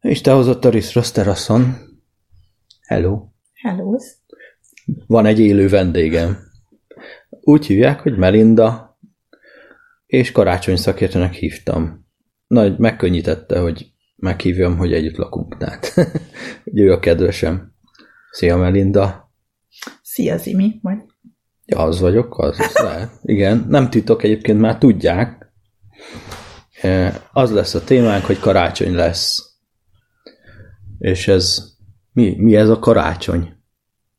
És te hozott a Risz Rosterason. Hello. Hello. Van egy élő vendégem. Úgy hívják, hogy Melinda, és karácsony szakértőnek hívtam. Nagy megkönnyítette, hogy meghívjam, hogy együtt lakunk. Tehát, ő a kedvesem. Szia, Melinda. Szia, Zimi. Majd. Ja, az vagyok, az, az lehet. Igen, nem titok, egyébként már tudják. E, Az lesz a témánk, hogy karácsony lesz. És ez, mi, mi ez a karácsony?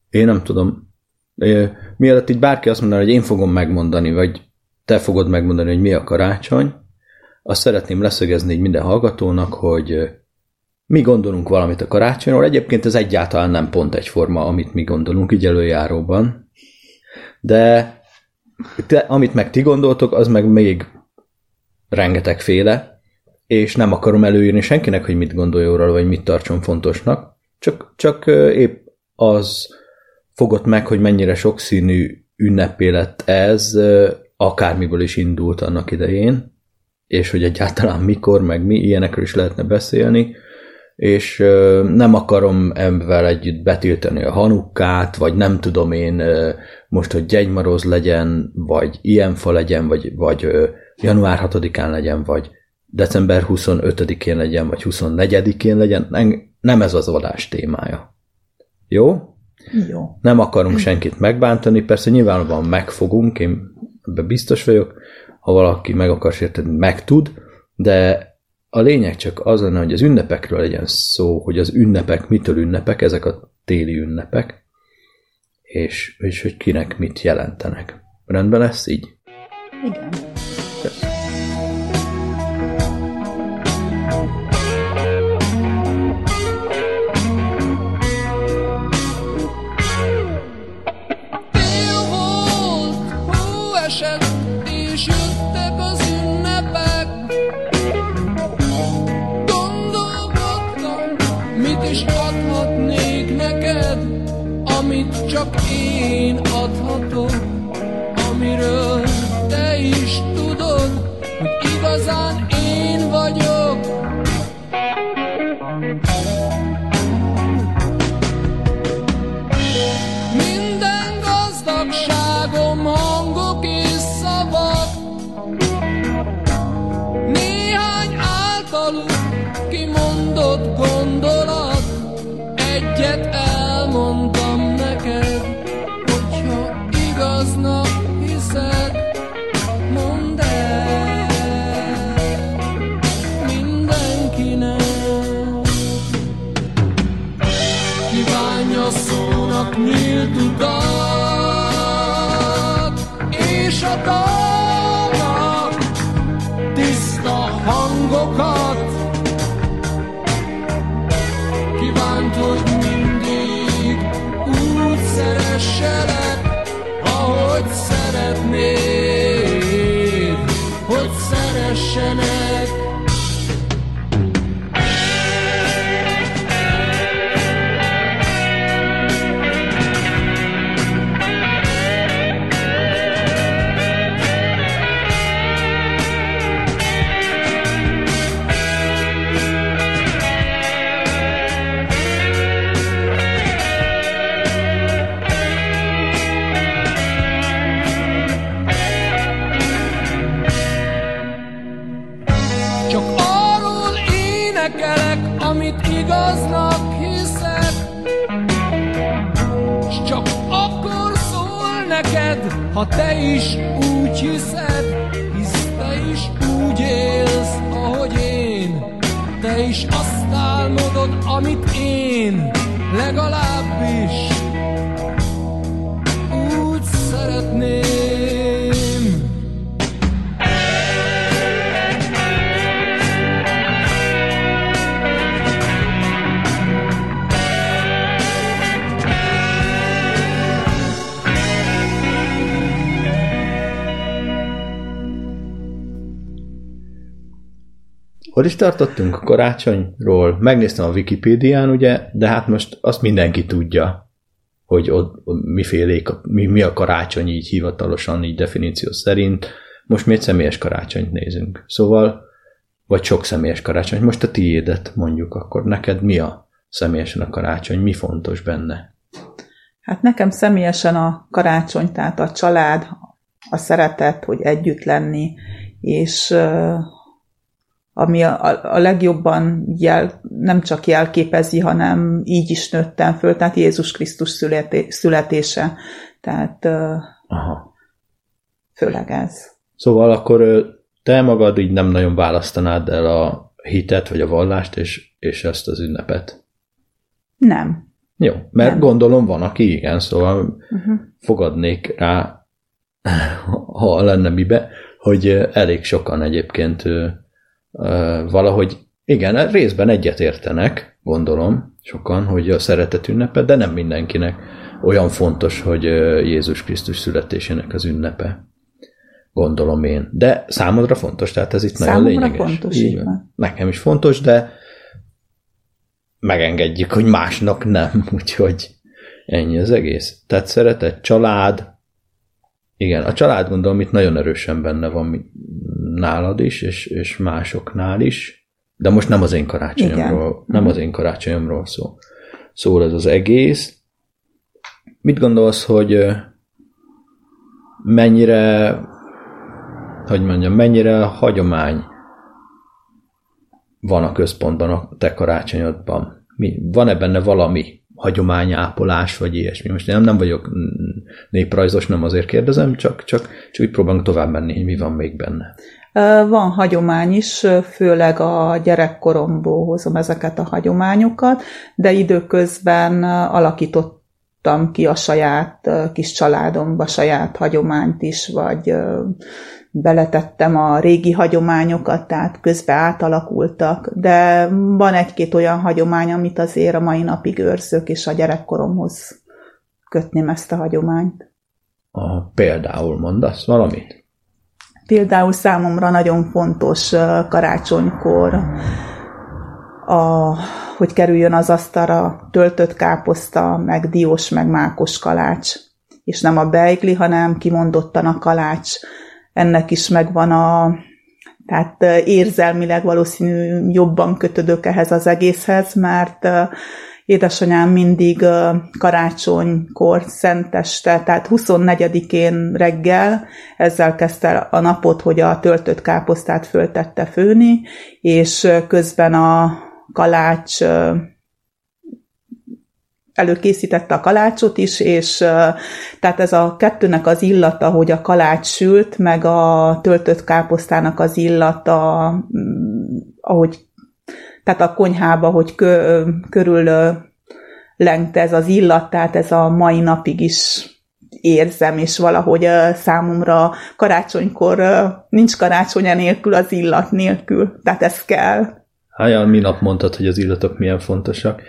Én nem tudom. E, Mielőtt így bárki azt mondaná, hogy én fogom megmondani, vagy te fogod megmondani, hogy mi a karácsony, azt szeretném leszögezni így minden hallgatónak, hogy mi gondolunk valamit a karácsonyról. Egyébként ez egyáltalán nem pont egyforma, amit mi gondolunk így előjáróban. De te, amit meg ti gondoltok, az meg még rengetegféle, és nem akarom előírni senkinek, hogy mit gondoljon róla, vagy mit tartson fontosnak, csak, csak épp az fogott meg, hogy mennyire sokszínű ünnepé lett ez, akármiből is indult annak idején, és hogy egyáltalán mikor, meg mi, ilyenekről is lehetne beszélni, és nem akarom ebben együtt betiltani a hanukkát, vagy nem tudom én most, hogy gyegymaroz legyen, vagy ilyen fa legyen, vagy, vagy január 6-án legyen, vagy december 25-én legyen, vagy 24-én legyen, nem- ez az adás témája. Jó? Jó. Nem akarunk senkit megbántani, persze nyilvánvalóan megfogunk, én ebben biztos vagyok, ha valaki meg akar sérteni, meg tud, de a lényeg csak az lenne, hogy az ünnepekről legyen szó, hogy az ünnepek mitől ünnepek, ezek a téli ünnepek, és, és hogy kinek mit jelentenek. Rendben lesz így? Igen. Kösz. Tartottunk karácsonyról? Megnéztem a Wikipédián, ugye, de hát most azt mindenki tudja, hogy ott mifélék, mi, mi a karácsony így hivatalosan, így definíció szerint. Most mi egy személyes karácsonyt nézünk. Szóval vagy sok személyes karácsony. Most a tiédet mondjuk, akkor neked mi a személyesen a karácsony, mi fontos benne? Hát nekem személyesen a karácsony, tehát a család, a szeretet, hogy együtt lenni, és ami a, a legjobban jel, nem csak jelképezi, hanem így is nőttem föl, tehát Jézus Krisztus születé, születése. Tehát Aha. főleg ez. Szóval akkor te magad így nem nagyon választanád el a hitet, vagy a vallást, és, és ezt az ünnepet. Nem. Jó, mert Nem. gondolom van, aki igen, szóval Uh-huh. fogadnék rá, ha lenne mibe, hogy elég sokan egyébként valahogy, igen, részben egyetértenek, gondolom, sokan, hogy a szeretet ünnepe, de nem mindenkinek olyan fontos, hogy Jézus Krisztus születésének az ünnepe. Gondolom én. De számodra fontos, tehát ez itt nagyon Számomra lényeges. fontos, Így van. Nekem is fontos, de megengedjük, hogy másnak nem, úgyhogy ennyi az egész. Tehát szeretet, család, igen, a család gondolom itt nagyon erősen benne van nálad is, és, és másoknál is, de most nem az én karácsonyomról, Igen. nem az én karácsonyomról szó. Szól ez az egész. Mit gondolsz, hogy mennyire, hogy mondjam, mennyire hagyomány van a központban a te karácsonyodban? Mi, van-e benne valami hagyományápolás, vagy ilyesmi? Most én nem, nem vagyok néprajzos, nem azért kérdezem, csak, csak, csak úgy próbálunk tovább menni, hogy mi van még benne. Van hagyomány is, főleg a gyerekkoromból hozom ezeket a hagyományokat, de időközben alakítottam ki a saját kis családomba saját hagyományt is, vagy beletettem a régi hagyományokat, tehát közben átalakultak, de van egy-két olyan hagyomány, amit azért a mai napig őrzök, és a gyerekkoromhoz kötném ezt a hagyományt. A, például mondasz valamit? Például számomra nagyon fontos karácsonykor, a, hogy kerüljön az asztalra töltött káposzta, meg diós, meg mákos kalács. És nem a beigli, hanem kimondottan a kalács. Ennek is megvan a, tehát érzelmileg valószínű jobban kötődök ehhez az egészhez, mert édesanyám mindig karácsonykor, szenteste, tehát 24-én reggel ezzel kezdte a napot, hogy a töltött káposztát föltette főni, és közben a kalács előkészítette a kalácsot is, és tehát ez a kettőnek az illata, hogy a kalács sült, meg a töltött káposztának az illata, ahogy tehát a konyhába, hogy kö, körül ö, lengte ez az illat, tehát ez a mai napig is érzem, és valahogy számomra karácsonykor nincs karácsony nélkül az illat nélkül, tehát ez kell. Háján minap mondtad, hogy az illatok milyen fontosak.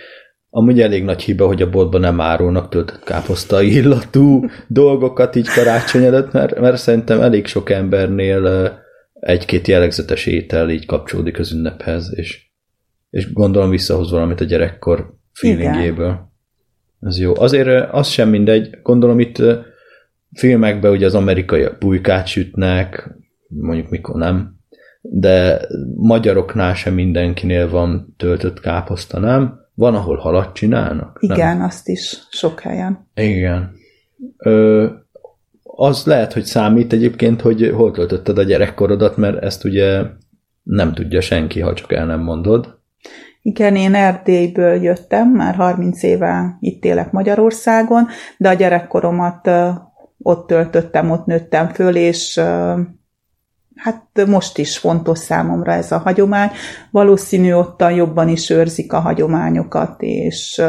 Amúgy elég nagy hiba, hogy a boltban nem árulnak töltött káposzta illatú dolgokat így karácsony előtt, mert, mert szerintem elég sok embernél egy-két jellegzetes étel így kapcsolódik az ünnephez, és, és gondolom visszahoz valamit a gyerekkor feelingjéből. Ez jó. Azért az sem mindegy, gondolom itt filmekben ugye az amerikaiak bujkát sütnek, mondjuk mikor nem, de magyaroknál sem mindenkinél van töltött káposzta, nem? Van, ahol halat csinálnak? Igen, Nem? azt is sok helyen. Igen. Ö, az lehet, hogy számít egyébként, hogy hol töltötted a gyerekkorodat, mert ezt ugye nem tudja senki, ha csak el nem mondod. Igen, én Erdélyből jöttem, már 30 éve itt élek Magyarországon, de a gyerekkoromat ott töltöttem, ott nőttem föl, és hát most is fontos számomra ez a hagyomány. Valószínű ottan jobban is őrzik a hagyományokat, és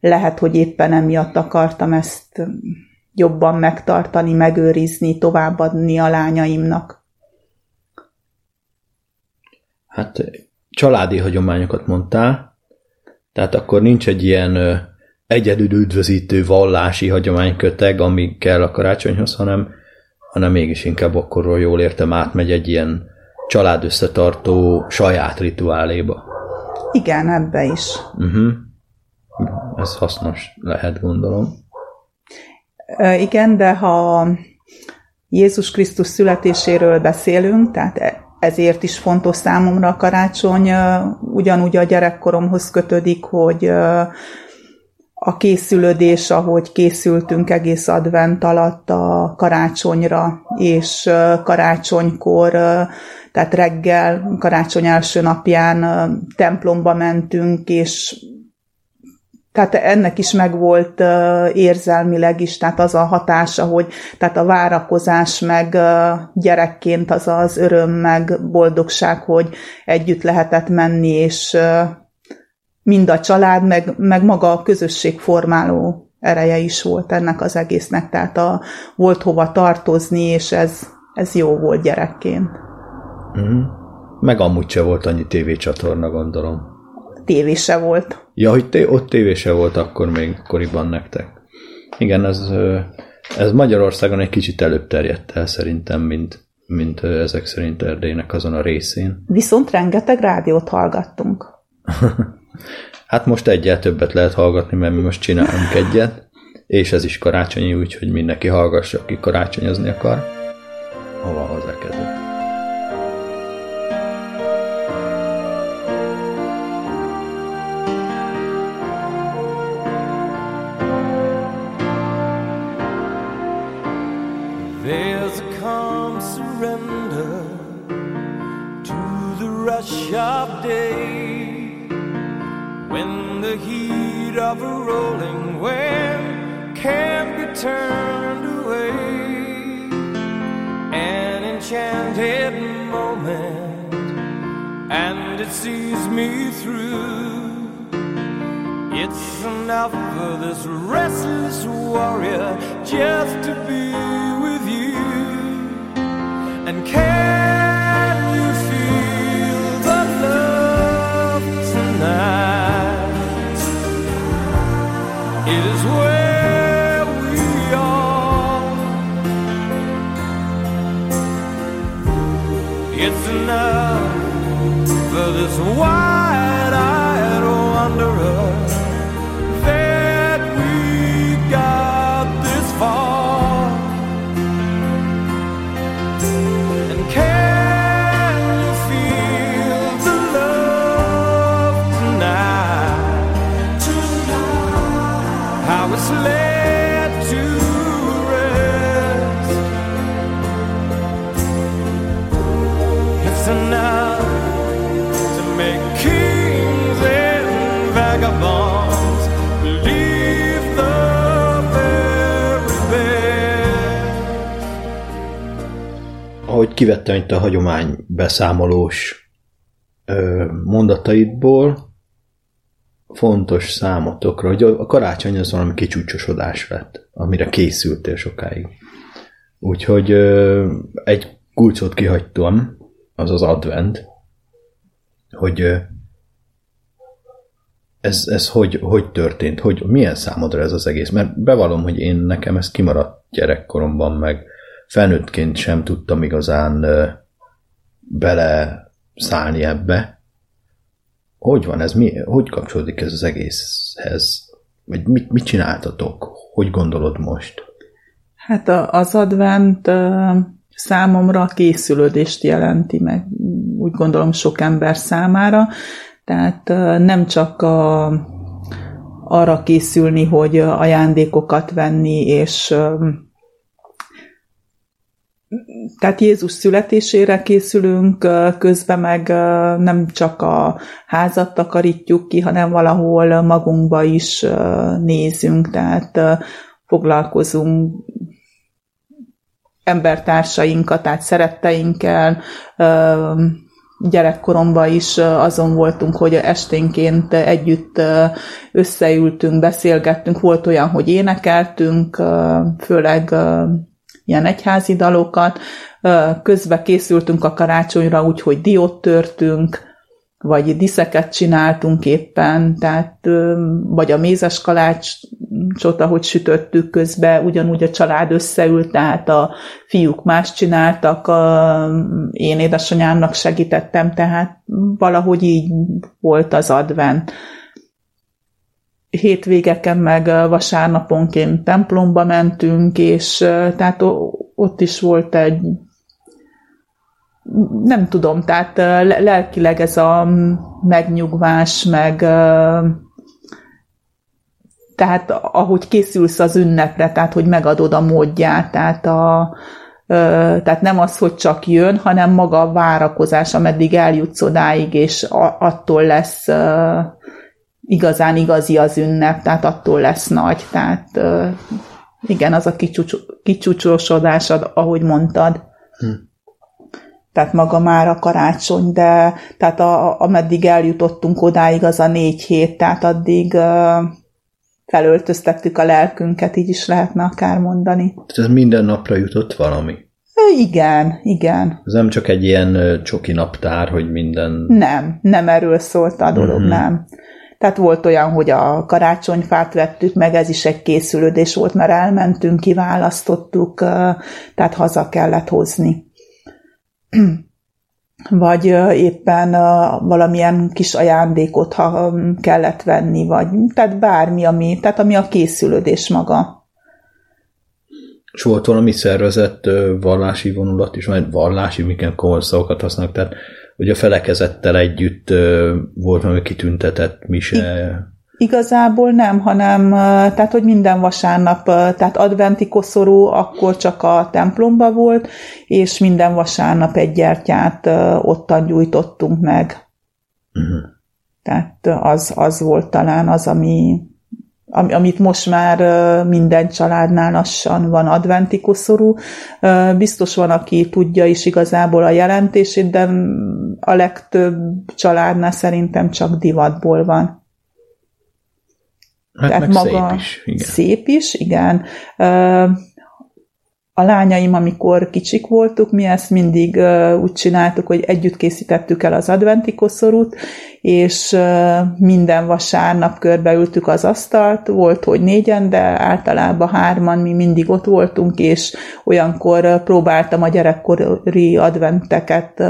lehet, hogy éppen emiatt akartam ezt jobban megtartani, megőrizni, továbbadni a lányaimnak. Hát családi hagyományokat mondtál, tehát akkor nincs egy ilyen egyedül üdvözítő vallási hagyományköteg, ami kell a karácsonyhoz, hanem, hanem mégis inkább akkorról jól értem, átmegy egy ilyen család összetartó saját rituáléba. Igen, ebbe is. Uh-huh. Ez hasznos lehet, gondolom. Ö, Igen, de ha Jézus Krisztus születéséről beszélünk, tehát e- ezért is fontos számomra a karácsony. Ugyanúgy a gyerekkoromhoz kötődik, hogy a készülődés, ahogy készültünk egész advent alatt a karácsonyra, és karácsonykor, tehát reggel, karácsony első napján templomba mentünk, és tehát ennek is megvolt érzelmileg is, tehát az a hatása, hogy tehát a várakozás meg gyerekként az az öröm meg boldogság, hogy együtt lehetett menni, és mind a család, meg, meg maga a közösség formáló ereje is volt ennek az egésznek, tehát a, volt hova tartozni, és ez, ez jó volt gyerekként. Mm. Meg amúgy se volt annyi tévécsatorna, gondolom. Tévése volt. Ja, hogy té- ott tévése volt akkor még koriban nektek. Igen, ez, ez Magyarországon egy kicsit előbb terjedt el szerintem, mint, mint ezek szerint Erdélynek azon a részén. Viszont rengeteg rádiót hallgattunk. hát most egyel többet lehet hallgatni, mert mi most csinálunk egyet, és ez is karácsonyi, úgyhogy mindenki hallgassa, aki karácsonyozni akar. Hova hozzákezdett? sharp day when the heat of a rolling wave can't be turned away. An enchanted moment, and it sees me through. It's enough for this restless warrior just to be with you and care. Kivettem itt a hagyomány beszámolós mondataidból, fontos számotokra, hogy a karácsony az valami kicsúcsosodás lett, amire készültél sokáig. Úgyhogy egy kulcsot kihagytam, az az advent, hogy ez, ez hogy, hogy történt, hogy milyen számodra ez az egész, mert bevallom, hogy én nekem ez kimaradt gyerekkoromban, meg felnőttként sem tudtam igazán bele szállni ebbe. Hogy van ez? Mi, hogy kapcsolódik ez az egészhez? Vagy mit, mit csináltatok? Hogy gondolod most? Hát az advent számomra készülődést jelenti meg, úgy gondolom sok ember számára. Tehát nem csak a, arra készülni, hogy ajándékokat venni, és tehát Jézus születésére készülünk, közben meg nem csak a házat takarítjuk ki, hanem valahol magunkba is nézünk, tehát foglalkozunk embertársainkat, tehát szeretteinkkel, gyerekkoromban is azon voltunk, hogy esténként együtt összeültünk, beszélgettünk, volt olyan, hogy énekeltünk, főleg ilyen egyházi dalokat, közbe készültünk a karácsonyra úgy, hogy diót törtünk, vagy diszeket csináltunk éppen, tehát, vagy a mézes kalácsot, ahogy sütöttük közbe, ugyanúgy a család összeült, tehát a fiúk más csináltak, én édesanyámnak segítettem, tehát valahogy így volt az advent hétvégeken meg vasárnaponként templomba mentünk, és tehát ott is volt egy nem tudom, tehát lelkileg ez a megnyugvás, meg tehát ahogy készülsz az ünnepre, tehát hogy megadod a módját, tehát a, tehát nem az, hogy csak jön, hanem maga a várakozás, ameddig eljutsz odáig, és attól lesz igazán igazi az ünnep, tehát attól lesz nagy. Tehát igen, az a kicsúcsosodás, ahogy mondtad. Hm. Tehát maga már a karácsony, de tehát a, ameddig eljutottunk odáig, az a négy hét, tehát addig felöltöztettük a lelkünket, így is lehetne akár mondani. Tehát ez minden napra jutott valami? Igen, igen. Ez nem csak egy ilyen csoki naptár, hogy minden... Nem, nem erről szólt a dolog, uh-huh. nem. Tehát volt olyan, hogy a karácsonyfát vettük meg, ez is egy készülődés volt, mert elmentünk, kiválasztottuk, tehát haza kellett hozni. Vagy éppen valamilyen kis ajándékot, ha kellett venni, vagy tehát bármi, ami, tehát ami a készülődés maga. És volt valami szervezett vallási vonulat is, vagy vallási, miken komoly szavakat használnak, tehát hogy a felekezettel együtt volt valami kitüntetett mise. Igazából nem, hanem tehát, hogy minden vasárnap, tehát adventi koszorú akkor csak a templomba volt, és minden vasárnap egy gyertyát ottan gyújtottunk meg. Uh-huh. Tehát az, az volt talán az, ami, amit most már minden családnál lassan van adventi koszorú. Biztos van, aki tudja is igazából a jelentését, de a legtöbb családnál szerintem csak divatból van. Hát Tehát maga szép is, igen. Szép is, igen. A lányaim, amikor kicsik voltuk, mi ezt mindig úgy csináltuk, hogy együtt készítettük el az adventi koszorút, és minden vasárnap körbeültük az asztalt, volt, hogy négyen, de általában hárman mi mindig ott voltunk, és olyankor próbáltam a gyerekkori adventeket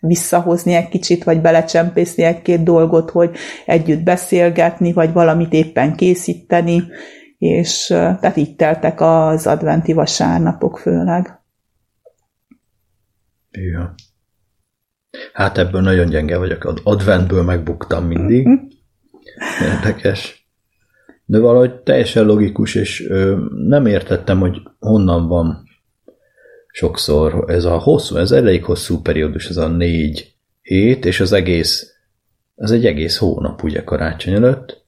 visszahozni egy kicsit, vagy belecsempészni egy-két dolgot, hogy együtt beszélgetni, vagy valamit éppen készíteni, és tehát így teltek az adventi vasárnapok főleg. Ja. Hát ebből nagyon gyenge vagyok. Adventből megbuktam mindig. Mhm. Érdekes. De valahogy teljesen logikus, és ö, nem értettem, hogy honnan van sokszor ez a hosszú, ez elég hosszú periódus, ez a négy hét, és az egész, ez egy egész hónap ugye karácsony előtt.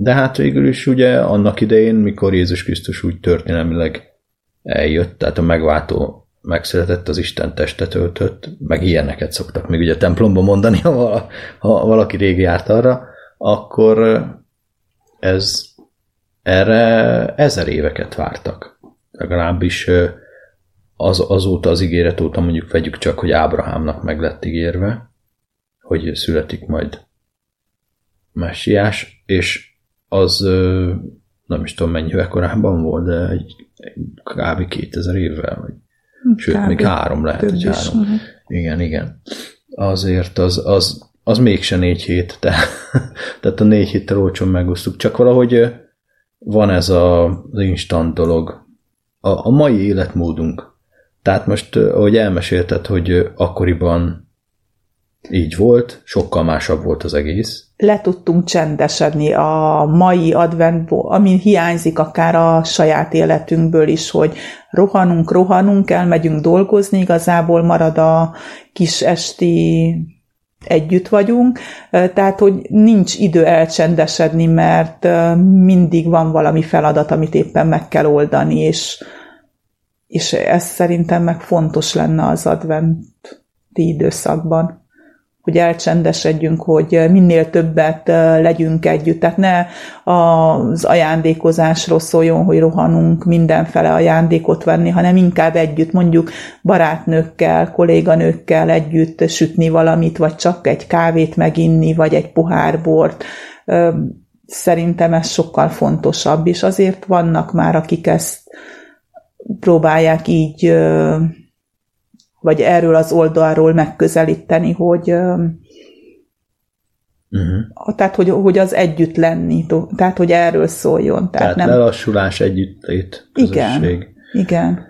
De hát végül is ugye annak idején, mikor Jézus Krisztus úgy történelmileg eljött, tehát a megváltó megszületett, az Isten testet öltött, meg ilyeneket szoktak még ugye templomban mondani, ha, ha valaki régi járt arra, akkor ez erre ezer éveket vártak. Legalábbis az, azóta az ígéret óta mondjuk vegyük csak, hogy Ábrahámnak meg lett ígérve, hogy születik majd messiás, és az nem is tudom mennyivel korábban volt, de egy, egy kb. 2000 évvel, vagy sőt, még három lehet, hogy három. Uh-huh. Igen, igen. Azért az, az, az mégse négy hét, de, tehát a négy héttel olcsón megosztuk. Csak valahogy van ez a, az instant dolog, a, a mai életmódunk. Tehát most, ahogy elmesélted, hogy akkoriban így volt, sokkal másabb volt az egész. Le tudtunk csendesedni a mai adventból, ami hiányzik akár a saját életünkből is, hogy rohanunk, rohanunk, elmegyünk dolgozni, igazából marad a kis esti együtt vagyunk, tehát hogy nincs idő elcsendesedni, mert mindig van valami feladat, amit éppen meg kell oldani, és, és ez szerintem meg fontos lenne az adventi időszakban hogy elcsendesedjünk, hogy minél többet legyünk együtt. Tehát ne az ajándékozásról szóljon, hogy rohanunk mindenfele ajándékot venni, hanem inkább együtt, mondjuk barátnőkkel, kolléganőkkel együtt sütni valamit, vagy csak egy kávét meginni, vagy egy pohár bort. Szerintem ez sokkal fontosabb, és azért vannak már, akik ezt próbálják így vagy erről az oldalról megközelíteni, hogy Uh-huh. Tehát, hogy, hogy az együtt lenni, tehát, hogy erről szóljon. Tehát, tehát nem... lelassulás, együttlét, közösség. Igen, igen.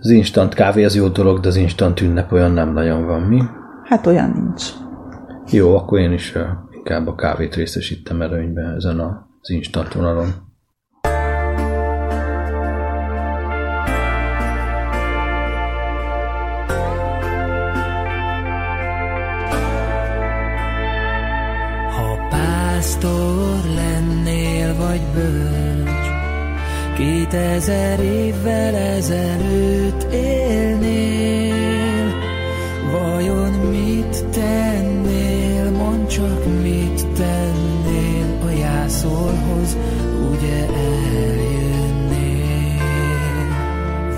Az instant kávé az jó dolog, de az instant ünnep olyan nem nagyon van, mi? Hát olyan nincs. Jó, akkor én is inkább a kávét részesítem előnybe ezen az instant vonalon. Vagy bölcs, kétezer évvel ezelőtt élnél, vajon mit tennél, mondd csak mit tennél? A jászolhoz, ugye eljönnél.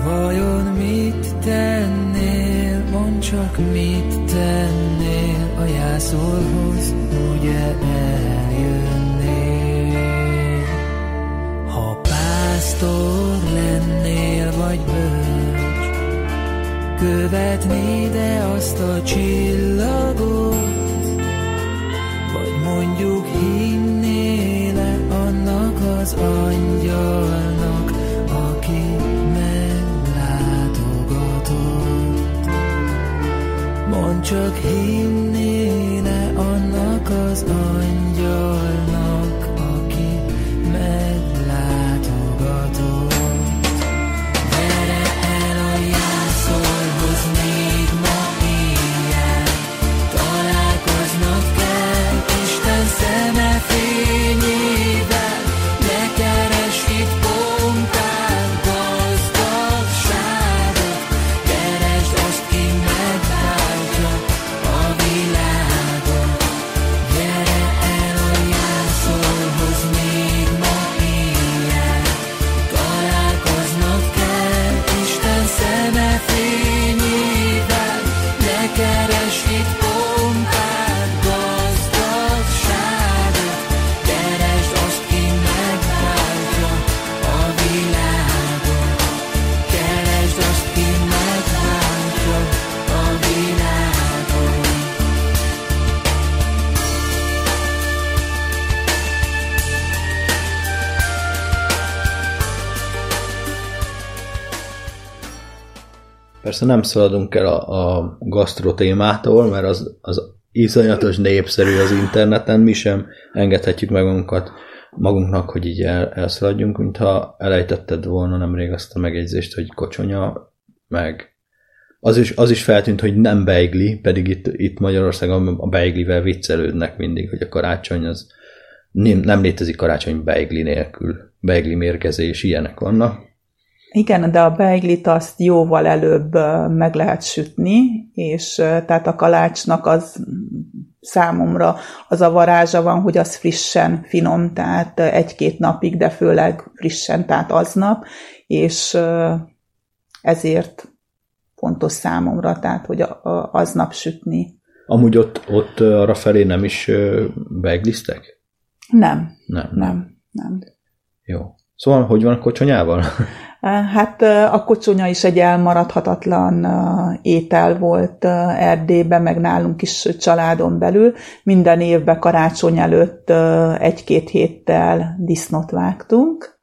Vajon mit tennél, mondd csak mit tennél? A jászolhoz, ugye eljönnél. Pásztor lennél vagy bölcs, követnéd-e azt a csillagot, vagy mondjuk hinnél-e annak az angyalnak, aki meglátogatott. Mondd csak hinnél-e Persze nem szaladunk el a, a gasztro témától, mert az, az iszonyatos népszerű az interneten, mi sem engedhetjük meg magunkat magunknak, hogy így el, elszaladjunk, mintha elejtetted volna nemrég azt a megjegyzést, hogy kocsonya, meg az is, az is feltűnt, hogy nem beigli, pedig itt, itt Magyarországon a beiglivel viccelődnek mindig, hogy a karácsony az nem, nem létezik karácsony beigli nélkül. Beigli mérgezés, ilyenek vannak. Igen, de a beiglit azt jóval előbb meg lehet sütni, és tehát a kalácsnak az számomra az a varázsa van, hogy az frissen finom, tehát egy-két napig, de főleg frissen, tehát aznap, és ezért fontos számomra, tehát hogy aznap sütni. Amúgy ott, ott arra felé nem is beigliztek? Nem, Nem. nem, nem. Jó. Szóval, hogy van a kocsonyával? Hát ö, a kocsonya is egy elmaradhatatlan ö, étel volt Erdélyben, meg nálunk is családon belül. Minden évben karácsony előtt egy-két héttel disznót vágtunk,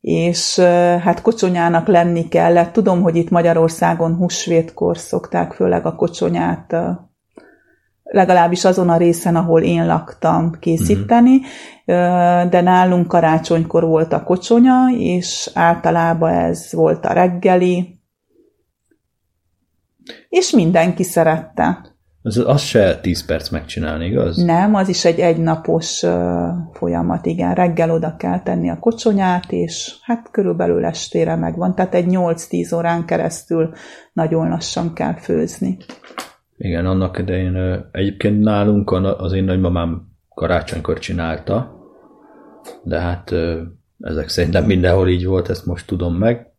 és hát kocsonyának lenni kellett. Tudom, hogy itt Magyarországon húsvétkor szokták főleg a kocsonyát legalábbis azon a részen, ahol én laktam készíteni, uh-huh. de nálunk karácsonykor volt a kocsonya, és általában ez volt a reggeli, és mindenki szerette. Az, az se 10 perc megcsinálni, igaz? Nem, az is egy egynapos uh, folyamat, igen. Reggel oda kell tenni a kocsonyát, és hát körülbelül estére megvan. Tehát egy 8-10 órán keresztül nagyon lassan kell főzni. Igen, annak idején egyébként nálunk az én nagymamám karácsonykor csinálta, de hát ezek szerint nem mindenhol így volt, ezt most tudom meg,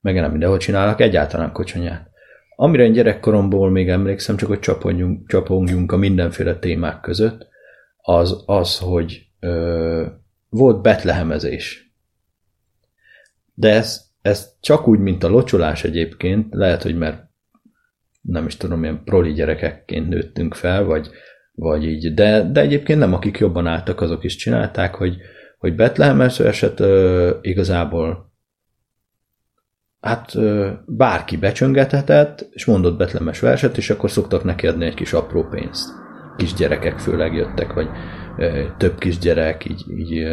meg nem mindenhol csinálnak egyáltalán kocsonyát. Amire én gyerekkoromból még emlékszem, csak hogy csapongjunk, csapongjunk a mindenféle témák között, az az, hogy ö, volt betlehemezés. De ez, ez csak úgy, mint a locsolás egyébként, lehet, hogy mert nem is tudom, ilyen proli gyerekekként nőttünk fel, vagy, vagy így, de, de egyébként nem, akik jobban álltak, azok is csinálták, hogy, hogy Betlehem első eset ö, igazából hát bárki becsöngethetett, és mondott betlemes verset, és akkor szoktak neki adni egy kis apró pénzt. Kisgyerekek főleg jöttek, vagy több kisgyerek, így, így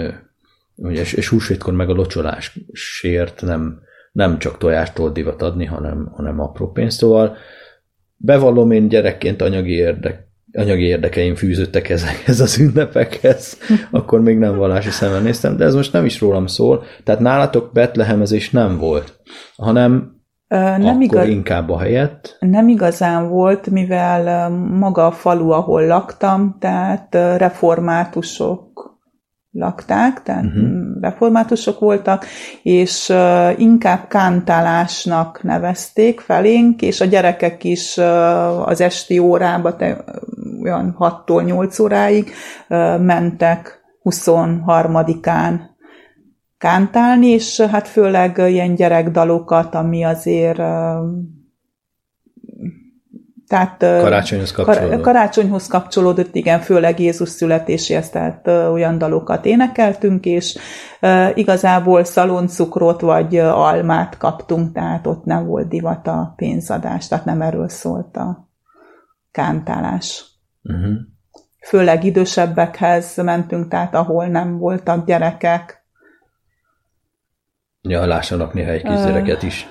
és, és húsvétkor meg a locsolásért nem, nem csak tojástól divat adni, hanem, hanem apró pénzt. Szóval bevallom én gyerekként anyagi érdek, anyagi érdekeim fűződtek ezekhez az ünnepekhez, akkor még nem vallási szemmel néztem, de ez most nem is rólam szól. Tehát nálatok betlehemezés nem volt, hanem nem akkor igaz, inkább a helyett. Nem igazán volt, mivel maga a falu, ahol laktam, tehát reformátusok lakták, tehát uh-huh. reformátusok voltak, és uh, inkább kántálásnak nevezték felénk, és a gyerekek is uh, az esti órába, te, olyan 6-tól 8 óráig uh, mentek 23-án kántálni, és hát főleg ilyen gyerekdalokat, ami azért tehát, karácsonyhoz kapcsolódott. Karácsonyhoz kapcsolódott, igen, főleg Jézus születéséhez, tehát olyan dalokat énekeltünk, és igazából szaloncukrot vagy almát kaptunk, tehát ott nem volt divat a pénzadás, tehát nem erről szólt a kántálás. Uh-huh. Főleg idősebbekhez mentünk, tehát ahol nem voltak gyerekek, Ja, lássanak néha egy kisgyereket is.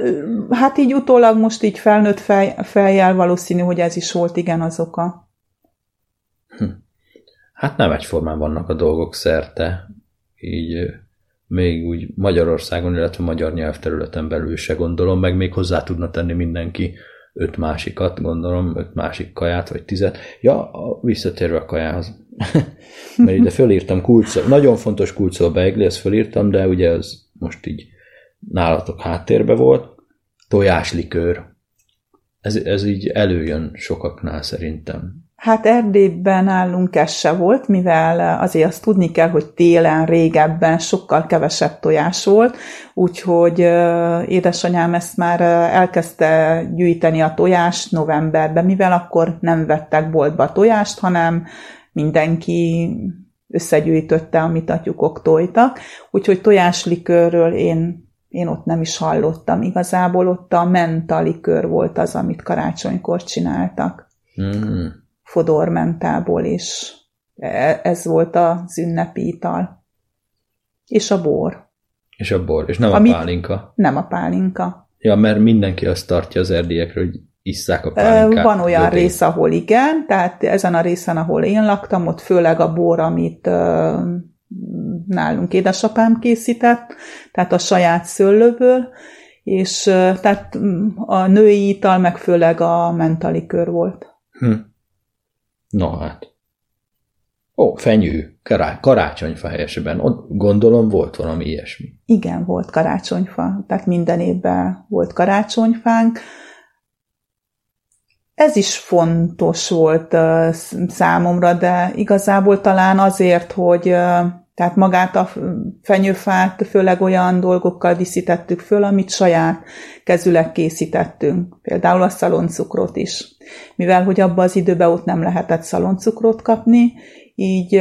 hát így utólag most így felnőtt fej, fejjel valószínű, hogy ez is volt igen az oka. Hm. Hát nem egyformán vannak a dolgok szerte. Így még úgy Magyarországon, illetve magyar nyelvterületen belül se gondolom, meg még hozzá tudna tenni mindenki öt másikat, gondolom, öt másik kaját, vagy tizet. Ja, visszatérve a kajához. Mert ide fölírtam kulcsszó, nagyon fontos kulcsszó beigli, ezt fölírtam, de ugye az most így nálatok háttérbe volt. Tojáslikőr. Ez, ez így előjön sokaknál szerintem. Hát Erdélyben nálunk ez se volt, mivel azért azt tudni kell, hogy télen régebben sokkal kevesebb tojás volt, úgyhogy édesanyám ezt már elkezdte gyűjteni a tojást novemberben, mivel akkor nem vettek boltba tojást, hanem mindenki összegyűjtötte, amit atyukok tojtak, úgyhogy tojáslikőrről én, én ott nem is hallottam. Igazából ott a mentalikőr volt az, amit karácsonykor csináltak. Mm. Fodormentából, és e, ez volt az ünnepi ital. És a bor. És a bor, és nem Amit, a pálinka. Nem a pálinka. Ja, mert mindenki azt tartja az erdiekről, hogy isszák a pálinkát. Van olyan lödén. rész, ahol igen, tehát ezen a részen, ahol én laktam, ott főleg a bor, amit nálunk édesapám készített, tehát a saját szőlőből, és tehát a női ital meg főleg a mentalikör volt. Hm. Na hát. Ó, fenyő, kará- karácsonyfa helyesében. Ott gondolom volt valami ilyesmi. Igen, volt karácsonyfa. Tehát minden évben volt karácsonyfánk. Ez is fontos volt számomra, de igazából talán azért, hogy tehát magát a fenyőfát főleg olyan dolgokkal díszítettük föl, amit saját kezüleg készítettünk. Például a szaloncukrot is. Mivel, hogy abban az időben ott nem lehetett szaloncukrot kapni, így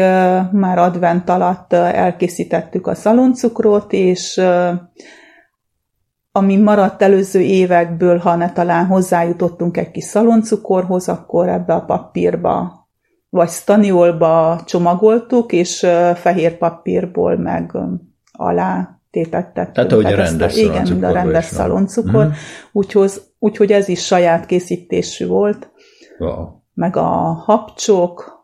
már advent alatt elkészítettük a szaloncukrot, és ami maradt előző évekből, ha ne talán hozzájutottunk egy kis szaloncukorhoz, akkor ebbe a papírba vagy staniolba csomagoltuk, és fehér papírból meg alá tétettek. Tehát, hogy a rendes Igen, mint a rendes szaloncukor. Mm. Úgyhogy, úgyhogy ez is saját készítésű volt. Wow. Meg a hapcsok,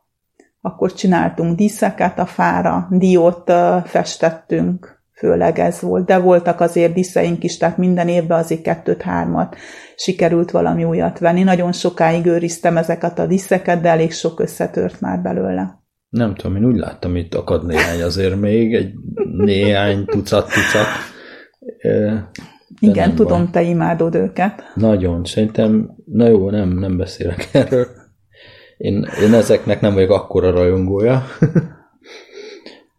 akkor csináltunk díszeket a fára, diót festettünk, főleg ez volt, de voltak azért diszeink is, tehát minden évben azért kettőt-hármat sikerült valami újat venni. Nagyon sokáig őriztem ezeket a diszeket, de elég sok összetört már belőle. Nem tudom, én úgy láttam, itt akad néhány azért még, egy néhány tucat-tucat. Igen, tudom, baj. te imádod őket. Nagyon, szerintem, na jó, nem, nem beszélek erről. Én, én ezeknek nem vagyok akkora rajongója.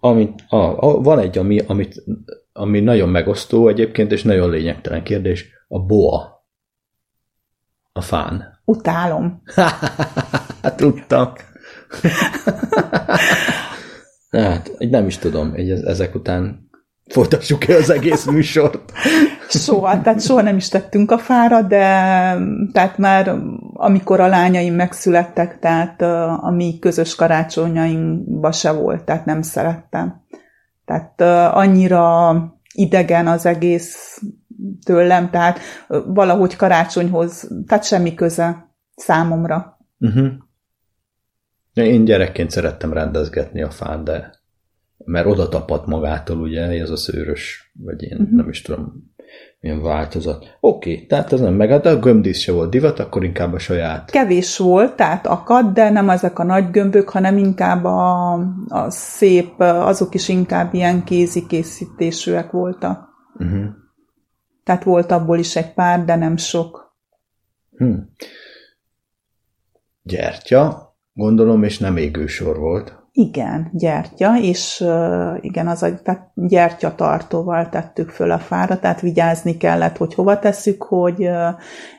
Amit, a, a, van egy, ami, amit, ami nagyon megosztó egyébként, és nagyon lényegtelen kérdés, a boa. A fán. Utálom. Tudtam. hát, nem is tudom, hogy ezek után folytassuk el az egész műsort. Soha, tehát soha nem is tettünk a fára, de tehát már amikor a lányaim megszülettek, tehát a mi közös karácsonyainkba se volt, tehát nem szerettem. Tehát annyira idegen az egész tőlem, tehát valahogy karácsonyhoz, tehát semmi köze számomra. Uh-huh. Én gyerekként szerettem rendezgetni a fán, de mert oda tapadt magától, ugye, ez a szőrös, vagy én uh-huh. nem is tudom, milyen változat. Oké, okay, tehát ez nem meg, hát a gömbdísz se volt divat, akkor inkább a saját. Kevés volt, tehát akad, de nem ezek a nagy gömbök, hanem inkább a, a szép, azok is inkább ilyen kézi készítésűek voltak. Uh-huh. Tehát volt abból is egy pár, de nem sok. Hmm. Gyertya, gondolom, és nem égősor volt. Igen, gyertya, és igen, az a tehát gyertyatartóval tettük föl a fára, tehát vigyázni kellett, hogy hova tesszük, hogy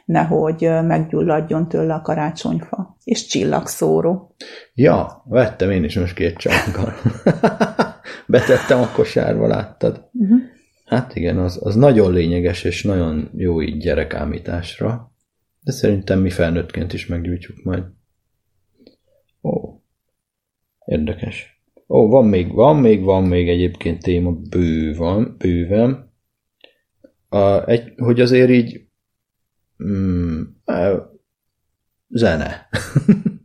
nehogy meggyulladjon tőle a karácsonyfa. És csillagszóró. Ja, vettem én is most két csomaggal. Betettem a kosárba, láttad? Uh-huh. Hát igen, az, az nagyon lényeges, és nagyon jó így gyerekámításra. De szerintem mi felnőttként is meggyújtjuk majd. Ó, Érdekes. Ó, van még, van még, van még egyébként téma bőven, bőven. A, egy, hogy azért így mm, zene.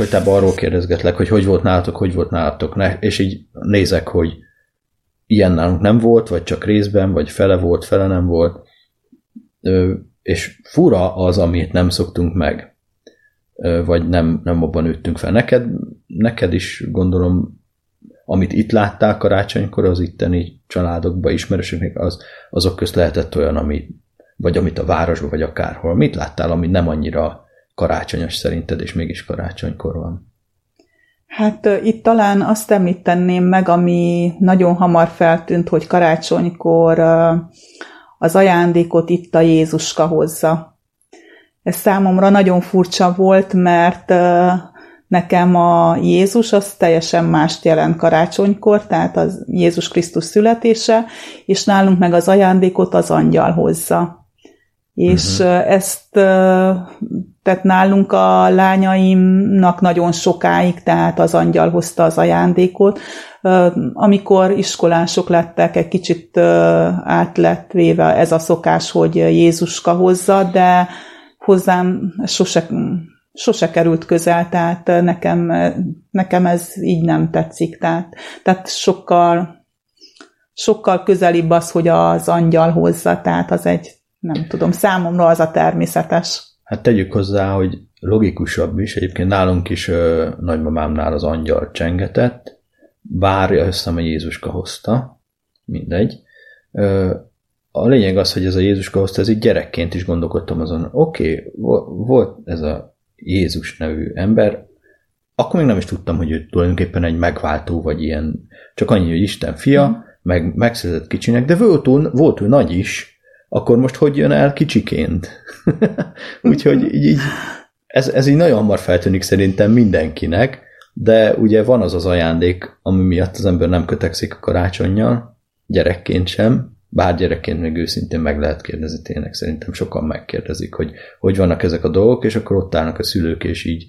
egyfolytában arról kérdezgetlek, hogy hogy volt nálatok, hogy volt nálatok, ne, és így nézek, hogy ilyen nálunk nem volt, vagy csak részben, vagy fele volt, fele nem volt, Ö, és fura az, amit nem szoktunk meg, Ö, vagy nem, nem abban nőttünk fel. Neked, neked is gondolom, amit itt láttál karácsonykor, az itteni családokban, ismerősöknek, az, azok közt lehetett olyan, ami, vagy amit a városban, vagy akárhol. Mit láttál, ami nem annyira karácsonyos szerinted, és mégis karácsonykor van? Hát itt talán azt említeném meg, ami nagyon hamar feltűnt, hogy karácsonykor az ajándékot itt a Jézuska hozza. Ez számomra nagyon furcsa volt, mert nekem a Jézus az teljesen mást jelent karácsonykor, tehát az Jézus Krisztus születése, és nálunk meg az ajándékot az angyal hozza. És uh-huh. ezt tehát nálunk a lányaimnak nagyon sokáig, tehát az angyal hozta az ajándékot. Amikor iskolások lettek, egy kicsit át véve ez a szokás, hogy Jézuska hozza, de hozzám sose, sose került közel, tehát nekem, nekem ez így nem tetszik. Tehát, tehát sokkal, sokkal közelibb az, hogy az angyal hozza, tehát az egy, nem tudom, számomra az a természetes. Hát tegyük hozzá, hogy logikusabb is, egyébként nálunk is ö, nagymamámnál az angyal csengetett, bár összem a Jézuska hozta, mindegy. Ö, a lényeg az, hogy ez a Jézuska hozta, ez így gyerekként is gondolkodtam azon, oké, okay, volt ez a Jézus nevű ember, akkor még nem is tudtam, hogy ő tulajdonképpen egy megváltó, vagy ilyen, csak annyi, hogy Isten fia, meg megszerzett kicsinek, de volt ő, volt ő nagy is, akkor most hogy jön el kicsiként? Úgyhogy így, így, ez, ez így nagyon hamar feltűnik szerintem mindenkinek, de ugye van az az ajándék, ami miatt az ember nem kötekszik a karácsonyjal, gyerekként sem, bár gyerekként még őszintén meg lehet kérdezni, tényleg szerintem sokan megkérdezik, hogy hogy vannak ezek a dolgok, és akkor ott állnak a szülők, és így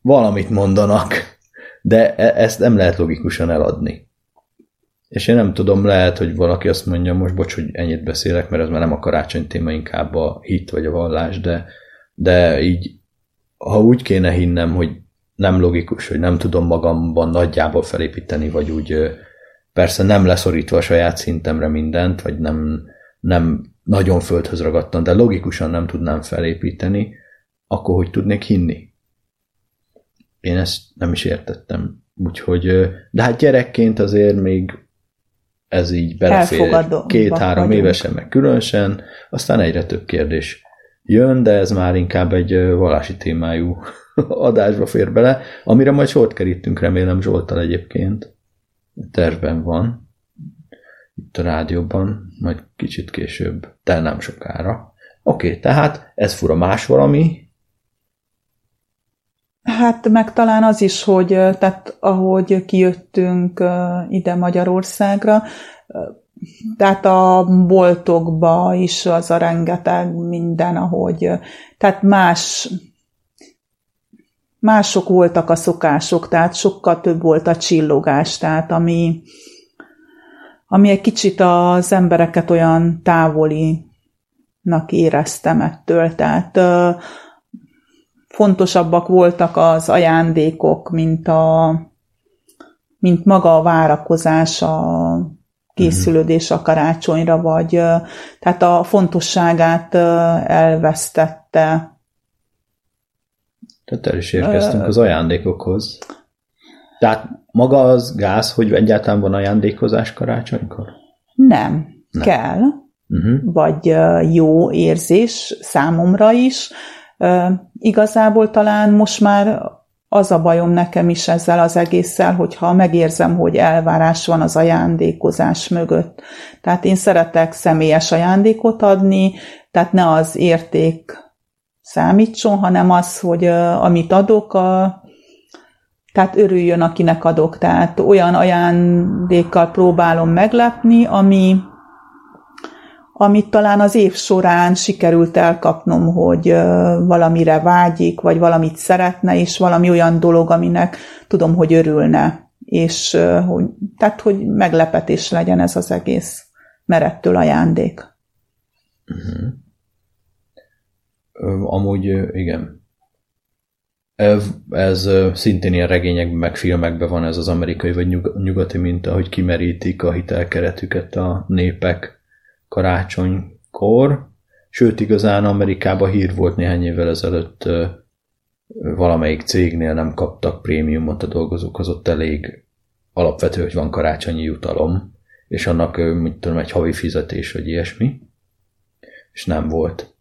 valamit mondanak, de e- ezt nem lehet logikusan eladni. És én nem tudom, lehet, hogy valaki azt mondja, most bocs, hogy ennyit beszélek, mert ez már nem a karácsony téma, inkább a hit vagy a vallás, de, de így, ha úgy kéne hinnem, hogy nem logikus, hogy nem tudom magamban nagyjából felépíteni, vagy úgy persze nem leszorítva a saját szintemre mindent, vagy nem, nem nagyon földhöz ragadtam, de logikusan nem tudnám felépíteni, akkor hogy tudnék hinni? Én ezt nem is értettem. Úgyhogy, de hát gyerekként azért még ez így belefér két-három évesen, meg különösen, aztán egyre több kérdés jön, de ez már inkább egy vallási témájú adásba fér bele, amire majd sort kerítünk, remélem Zsoltal egyébként. Tervben van, itt a rádióban, majd kicsit később, de nem sokára. Oké, okay, tehát ez fura más valami, Hát meg talán az is, hogy tehát ahogy kijöttünk ide Magyarországra, tehát a boltokba is az a rengeteg minden, ahogy, tehát más, mások voltak a szokások, tehát sokkal több volt a csillogás, tehát ami, ami egy kicsit az embereket olyan távolinak éreztem ettől, tehát fontosabbak voltak az ajándékok, mint, a, mint maga a várakozás, a készülődés a karácsonyra, vagy tehát a fontosságát elvesztette. Tehát el is érkeztünk az ajándékokhoz. Tehát maga az gáz, hogy egyáltalán van ajándékozás karácsonykor? Nem, Nem. kell. Uh-huh. Vagy jó érzés számomra is, Igazából talán most már az a bajom nekem is ezzel az egésszel, hogyha megérzem, hogy elvárás van az ajándékozás mögött. Tehát én szeretek személyes ajándékot adni, tehát ne az érték számítson, hanem az, hogy amit adok, a, tehát örüljön, akinek adok. Tehát olyan ajándékkal próbálom meglepni, ami, amit talán az év során sikerült elkapnom, hogy valamire vágyik, vagy valamit szeretne, és valami olyan dolog, aminek tudom, hogy örülne. És hogy, tehát, hogy meglepetés legyen ez az egész merettől ajándék. Uh-huh. Amúgy igen. Ez, ez szintén ilyen regényekben, meg filmekben van ez az amerikai vagy nyugati minta, hogy kimerítik a hitelkeretüket a népek karácsonykor. Sőt, igazán Amerikában hír volt néhány évvel ezelőtt valamelyik cégnél nem kaptak prémiumot a dolgozók, az ott elég alapvető, hogy van karácsonyi jutalom, és annak, mit tudom, egy havi fizetés, vagy ilyesmi, és nem volt.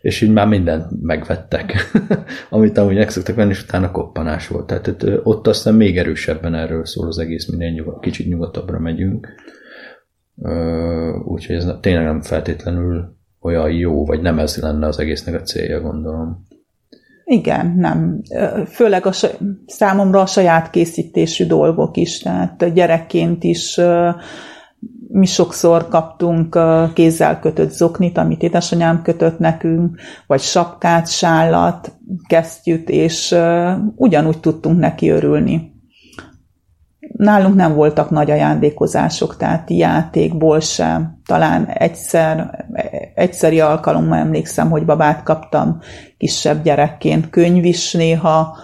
És így már mindent megvettek, amit amúgy meg szoktak venni, és utána koppanás volt. Tehát ott aztán még erősebben erről szól az egész, minél nyugat, kicsit nyugatabbra megyünk. Úgyhogy ez tényleg nem feltétlenül olyan jó, vagy nem ez lenne az egésznek a célja, gondolom. Igen, nem. Főleg a, számomra a saját készítésű dolgok is, tehát gyerekként is mi sokszor kaptunk kézzel kötött zoknit, amit édesanyám kötött nekünk, vagy sapkát, sállat, kesztyűt, és ugyanúgy tudtunk neki örülni. Nálunk nem voltak nagy ajándékozások, tehát játékból sem. Talán egyszer, egyszeri alkalommal emlékszem, hogy babát kaptam kisebb gyerekként. Könyv is néha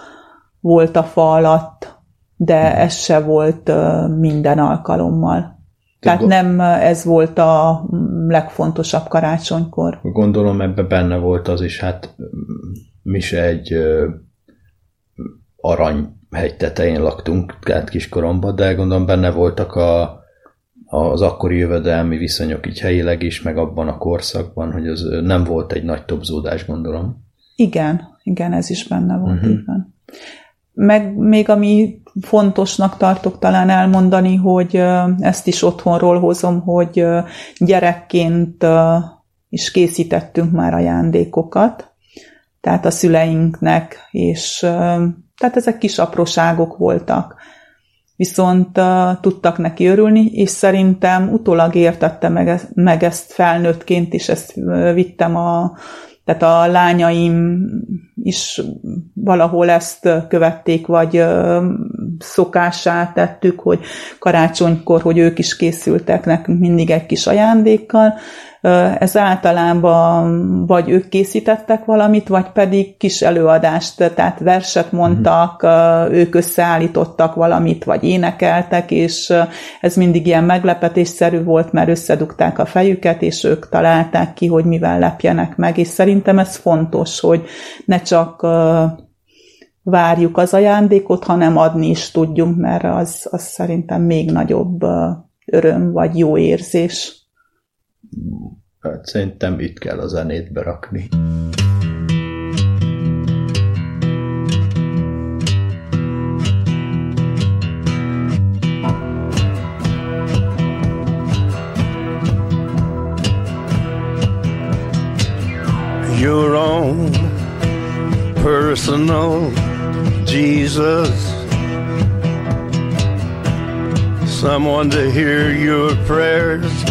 volt a fa alatt, de ez se volt minden alkalommal. Tehát nem ez volt a legfontosabb karácsonykor. Gondolom ebbe benne volt az is, hát mi se egy arany hegy tetején laktunk, tehát kiskoromban, de gondolom benne voltak a, az akkori jövedelmi viszonyok így helyileg is, meg abban a korszakban, hogy az nem volt egy nagy topzódás, gondolom. Igen, igen, ez is benne volt, uh-huh. igen. Meg még ami fontosnak tartok talán elmondani, hogy ezt is otthonról hozom, hogy gyerekként is készítettünk már ajándékokat, tehát a szüleinknek, és tehát ezek kis apróságok voltak. Viszont uh, tudtak neki örülni, és szerintem utólag értette meg, e-, meg ezt felnőttként is, ezt uh, vittem a, tehát a lányaim is valahol ezt követték, vagy szokásá tettük, hogy karácsonykor, hogy ők is készültek nekünk mindig egy kis ajándékkal, ez általában vagy ők készítettek valamit, vagy pedig kis előadást, tehát verset mondtak, ők összeállítottak valamit, vagy énekeltek, és ez mindig ilyen meglepetésszerű volt, mert összedugták a fejüket, és ők találták ki, hogy mivel lepjenek meg, és szerintem ez fontos, hogy ne csak várjuk az ajándékot, hanem adni is tudjunk, mert az, az szerintem még nagyobb öröm vagy jó érzés. Hát szerintem itt kell a zenét berakni. Your own personal Jesus Someone to hear your prayers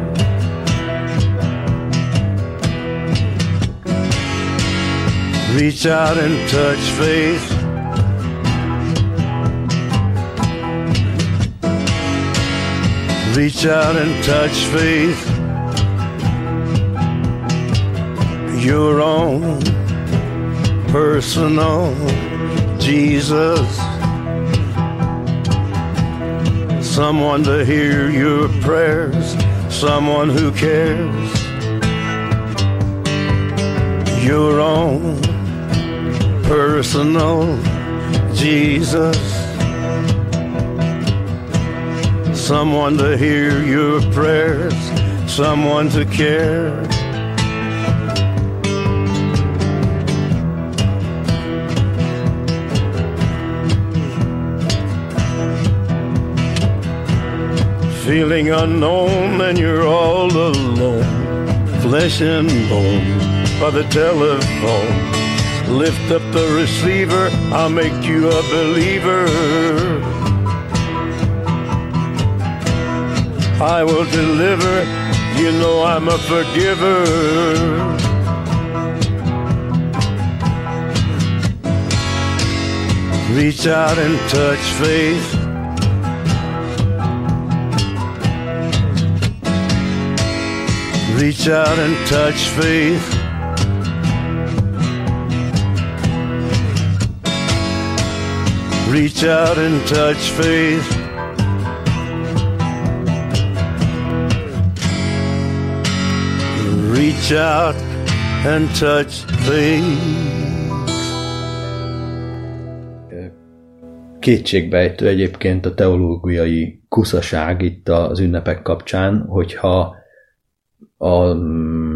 Reach out and touch faith. Reach out and touch faith. Your own personal Jesus. Someone to hear your prayers, someone who cares. Your own personal Jesus. someone to hear your prayers, someone to care. Feeling unknown and you're all alone, flesh and bone by the telephone. Lift up the receiver, I'll make you a believer. I will deliver, you know I'm a forgiver. Reach out and touch faith. Reach out and touch faith. Reach out and touch faith. Reach out and touch faith. Kétségbejtő egyébként a teológiai kuszaság itt az ünnepek kapcsán, hogyha a, mm,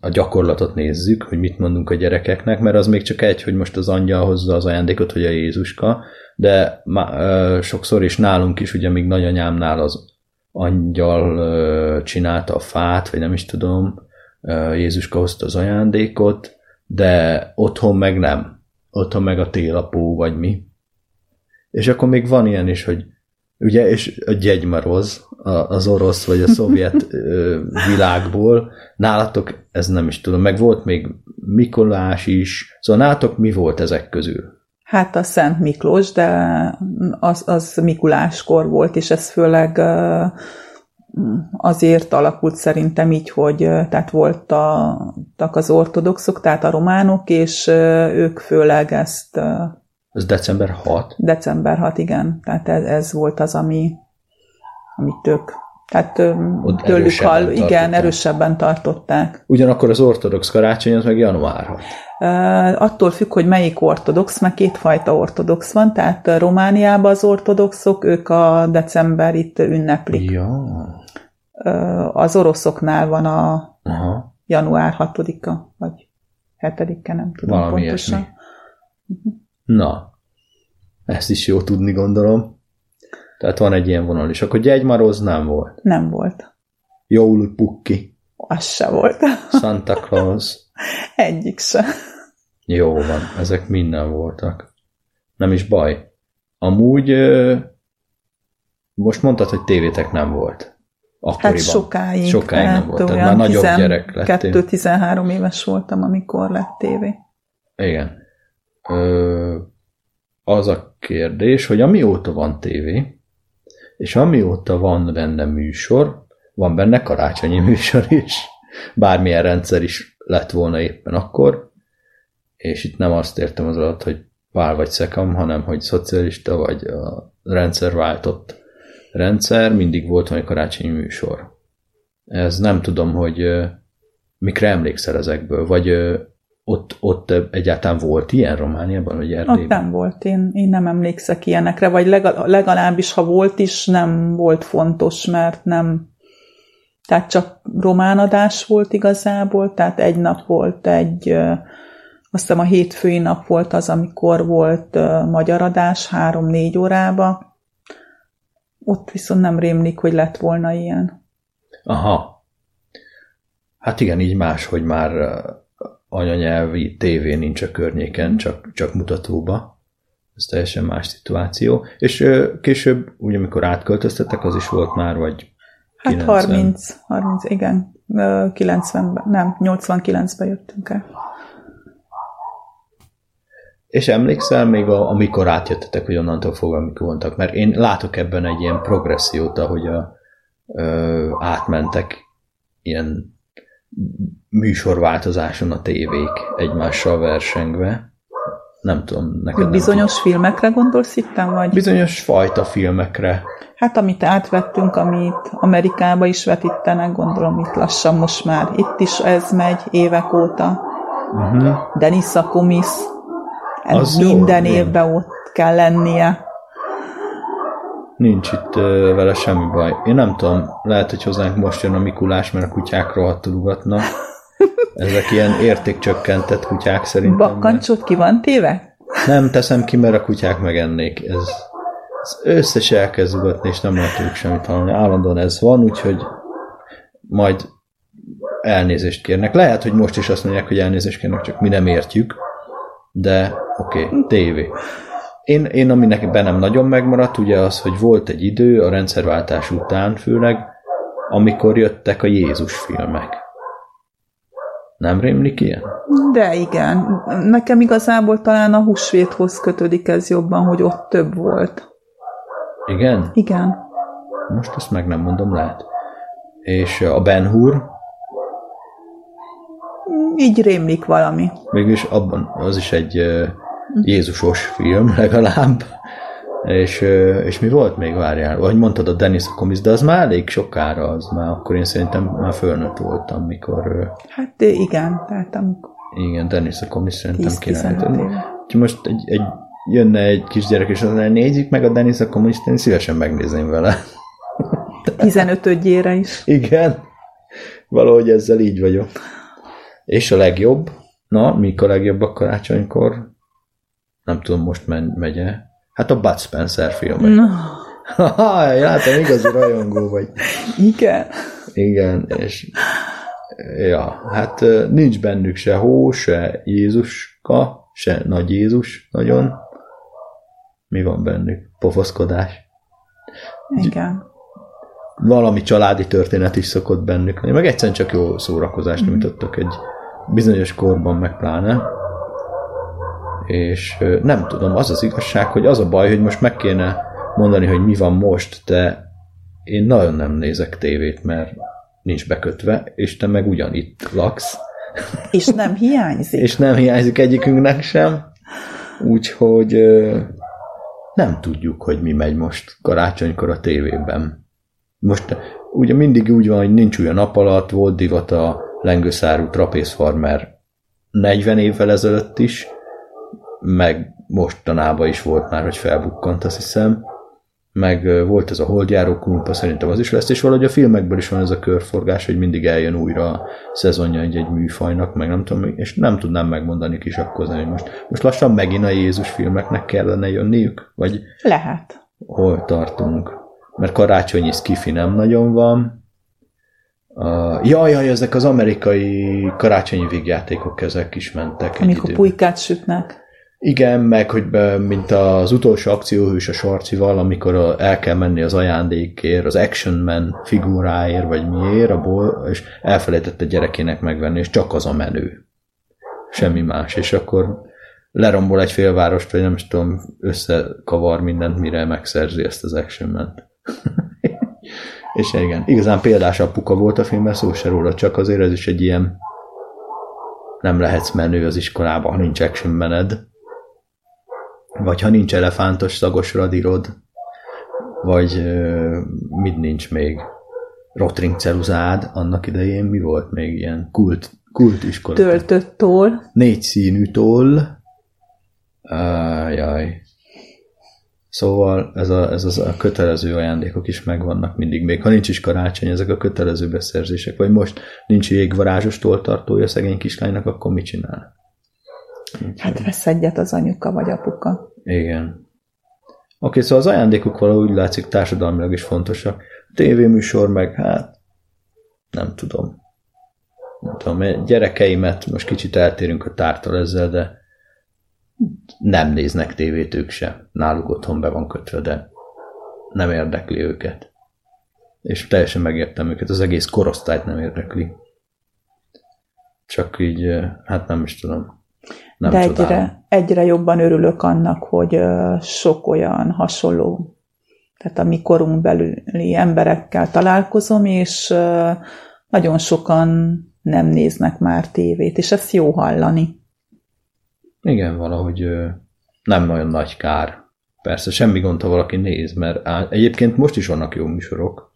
a gyakorlatot nézzük, hogy mit mondunk a gyerekeknek, mert az még csak egy, hogy most az angyal hozza az ajándékot, hogy a Jézuska, de má, ö, sokszor is nálunk is, ugye még nagyanyámnál az angyal ö, csinálta a fát, vagy nem is tudom, ö, Jézuska hozta az ajándékot, de otthon meg nem. Otthon meg a télapó, vagy mi. És akkor még van ilyen is, hogy ugye, és a gyegymaroz, az orosz vagy a szovjet világból, nálatok ez nem is tudom, meg volt még Mikolás is, szóval nálatok mi volt ezek közül? Hát a Szent Miklós, de az, az Mikuláskor volt, és ez főleg azért alakult szerintem így, hogy tehát voltak az ortodoxok, tehát a románok, és ők főleg ezt Ez december 6. december 6, igen, tehát ez, ez volt az, ami, amit ők, tehát Ott tőlük hall, igen, tartották. erősebben tartották. Ugyanakkor az ortodox karácsony az meg január 6. Uh, attól függ, hogy melyik ortodox, mert kétfajta ortodox van, tehát Romániában az ortodoxok, ők a decemberit ünneplik. Ja. Uh, az oroszoknál van a Aha. január 6-a, vagy 7-e, nem tudom Valami pontosan. ilyesmi. Na, ezt is jó tudni, gondolom. Tehát van egy ilyen vonal is. Akkor gyegymaroz nem volt. Nem volt. Jóli Pukki, Az se volt. Santa Claus. Egyik se. Jó van, ezek minden voltak. Nem is baj. Amúgy most mondtad, hogy tévétek nem volt. Akkoriban. Hát sokáig. Sokáig nem volt. Tehát már nagyobb gyerek lettél. 12-13 éves voltam, amikor lett tévé. Igen. Az a kérdés, hogy amióta van tévé, és amióta van benne műsor, van benne karácsonyi műsor is, bármilyen rendszer is lett volna éppen akkor, és itt nem azt értem az alatt, hogy pál vagy szekam, hanem hogy szocialista vagy a rendszer váltott rendszer, mindig volt valami karácsonyi műsor. Ez nem tudom, hogy mikre emlékszel ezekből, vagy ott, ott egyáltalán volt ilyen Romániában, vagy Ott Erdélyben? nem volt, én, én nem emlékszek ilyenekre, vagy legal- legalábbis, ha volt is, nem volt fontos, mert nem, tehát csak román adás volt igazából, tehát egy nap volt egy, azt hiszem a hétfői nap volt az, amikor volt magyar adás három-négy órába, ott viszont nem rémlik, hogy lett volna ilyen. Aha. Hát igen, így más, hogy már anyanyelvi tévé nincs a környéken, csak, csak mutatóba. Ez teljesen más szituáció. És ö, később, úgy amikor átköltöztetek, az is volt már, vagy Hát 90. 30, 30, igen, ö, 90-ben, nem, 89-ben jöttünk el. És emlékszel még, a, amikor átjöttetek, hogy onnantól fogva, amikor voltak? Mert én látok ebben egy ilyen progressziót, ahogy a, ö, átmentek ilyen műsorváltozáson a tévék egymással versengve. Nem tudom, neked Hogy bizonyos filmekre gondolsz itt, vagy? Bizonyos fajta filmekre. Hát amit átvettünk, amit Amerikába is vetítenek, gondolom itt lassan most már. Itt is ez megy évek óta. Uh-huh. Denis Akumis, ez Az jó, minden igen. évben ott kell lennie. Nincs itt ö, vele semmi baj. Én nem tudom, lehet, hogy hozzánk most jön a Mikulás, mert a kutyák rohadtul ugatnak. Ezek ilyen értékcsökkentett kutyák szerintem. Bakkancsot ki van téve? Nem teszem ki, mert a kutyák megennék. Ez, ez összes elkezd ugatni, és nem lehet ők semmit hallani. Állandóan ez van, úgyhogy majd elnézést kérnek. Lehet, hogy most is azt mondják, hogy elnézést kérnek, csak mi nem értjük. De oké, okay, tévé. Én, én ami nekem bennem nagyon megmaradt, ugye az, hogy volt egy idő, a rendszerváltás után főleg, amikor jöttek a Jézus filmek. Nem rémlik ilyen? De igen. Nekem igazából talán a húsvéthoz kötődik ez jobban, hogy ott több volt. Igen? Igen. Most ezt meg nem mondom, lehet. És a Ben Hur, Így rémlik valami. Végülis abban az is egy Jézusos film legalább. És, és mi volt még, várjál? Vagy mondtad a Dennis a Komisz, de az már elég sokára, az már akkor én szerintem már fölnőtt voltam, mikor Hát igen, tehát amikor igen, Dennis a Komisz szerintem 10-15 király. éve. Úgyhogy most egy, egy, jönne egy kisgyerek, és azt mondja, nézzük meg a Dennis a Komiszt, én szívesen megnézném vele. 15 ödjére is. Igen, valahogy ezzel így vagyok. És a legjobb, na, mik a legjobbak karácsonykor? Nem tudom, most megye. Hát a Bud Spencer filmek. Na, Haha, látom, igazi rajongó vagy. igen. Igen, és ja, hát nincs bennük se hó, se Jézuska, se Nagy Jézus nagyon. Mi van bennük? Pofaszkodás. Igen. valami családi történet is szokott bennük meg egyszerűen csak jó szórakozást nyújtottak egy bizonyos korban, meg pláne. És nem tudom, az az igazság, hogy az a baj, hogy most meg kéne mondani, hogy mi van most, de én nagyon nem nézek tévét, mert nincs bekötve, és te meg ugyanitt laksz, És nem hiányzik. és nem hiányzik egyikünknek sem, úgyhogy nem tudjuk, hogy mi megy most karácsonykor a tévében. Most ugye mindig úgy van, hogy nincs a nap alatt, volt divat a lengőszárú trapézfarmer 40 évvel ezelőtt is, meg mostanában is volt már, hogy felbukkant, azt hiszem, meg volt ez a holdjáró kumpa, szerintem az is lesz, és valahogy a filmekből is van ez a körforgás, hogy mindig eljön újra a szezonja egy-egy műfajnak, meg nem tudom, és nem tudnám megmondani kisakkozni, hogy most, most lassan megint a Jézus filmeknek kellene jönniük, vagy Lehet. hol tartunk. Mert karácsonyi skifi nem nagyon van. Uh, jaj, jaj, ezek az amerikai karácsonyi végjátékok, ezek is mentek egy Amikor pulykát sütnek. Igen, meg hogy mint az utolsó akcióhős a sarcival, amikor el kell menni az ajándékért, az Action Man figuráért, vagy miért, abból, és elfelejtette gyerekének megvenni, és csak az a menő. Semmi más. És akkor lerombol egy félvárost, vagy nem is tudom, összekavar mindent, mire megszerzi ezt az Action Man-t. és igen, igazán példás apuka volt a filmben, szó se róla, csak azért ez is egy ilyen nem lehetsz menő az iskolában, ha nincs action mened. Vagy ha nincs elefántos szagos radírod, vagy mit nincs még? Rotring ceruzád, annak idején mi volt még ilyen kult, kult iskola? Töltött toll. Négy színű toll. Ajaj. Szóval ez a, ez az a kötelező ajándékok is megvannak mindig, még ha nincs is karácsony, ezek a kötelező beszerzések, vagy most nincs jégvarázsos tolltartója szegény kislánynak, akkor mit csinál? Hát vesz egyet az anyuka vagy apuka. Igen. Oké, szóval az ajándékok valahogy úgy látszik társadalmilag is fontosak. A tévéműsor meg, hát nem tudom. Nem tudom, gyerekeimet, most kicsit eltérünk a tártól ezzel, de nem néznek tévét ők se. Náluk otthon be van kötve, de nem érdekli őket. És teljesen megértem őket, az egész korosztályt nem érdekli. Csak így, eh, hát nem is tudom. Nem De csodálom. egyre, egyre jobban örülök annak, hogy sok olyan hasonló, tehát a mi korunk belüli emberekkel találkozom, és nagyon sokan nem néznek már tévét, és ezt jó hallani. Igen, valahogy nem olyan nagy kár. Persze, semmi gond, ha valaki néz, mert á, egyébként most is vannak jó műsorok,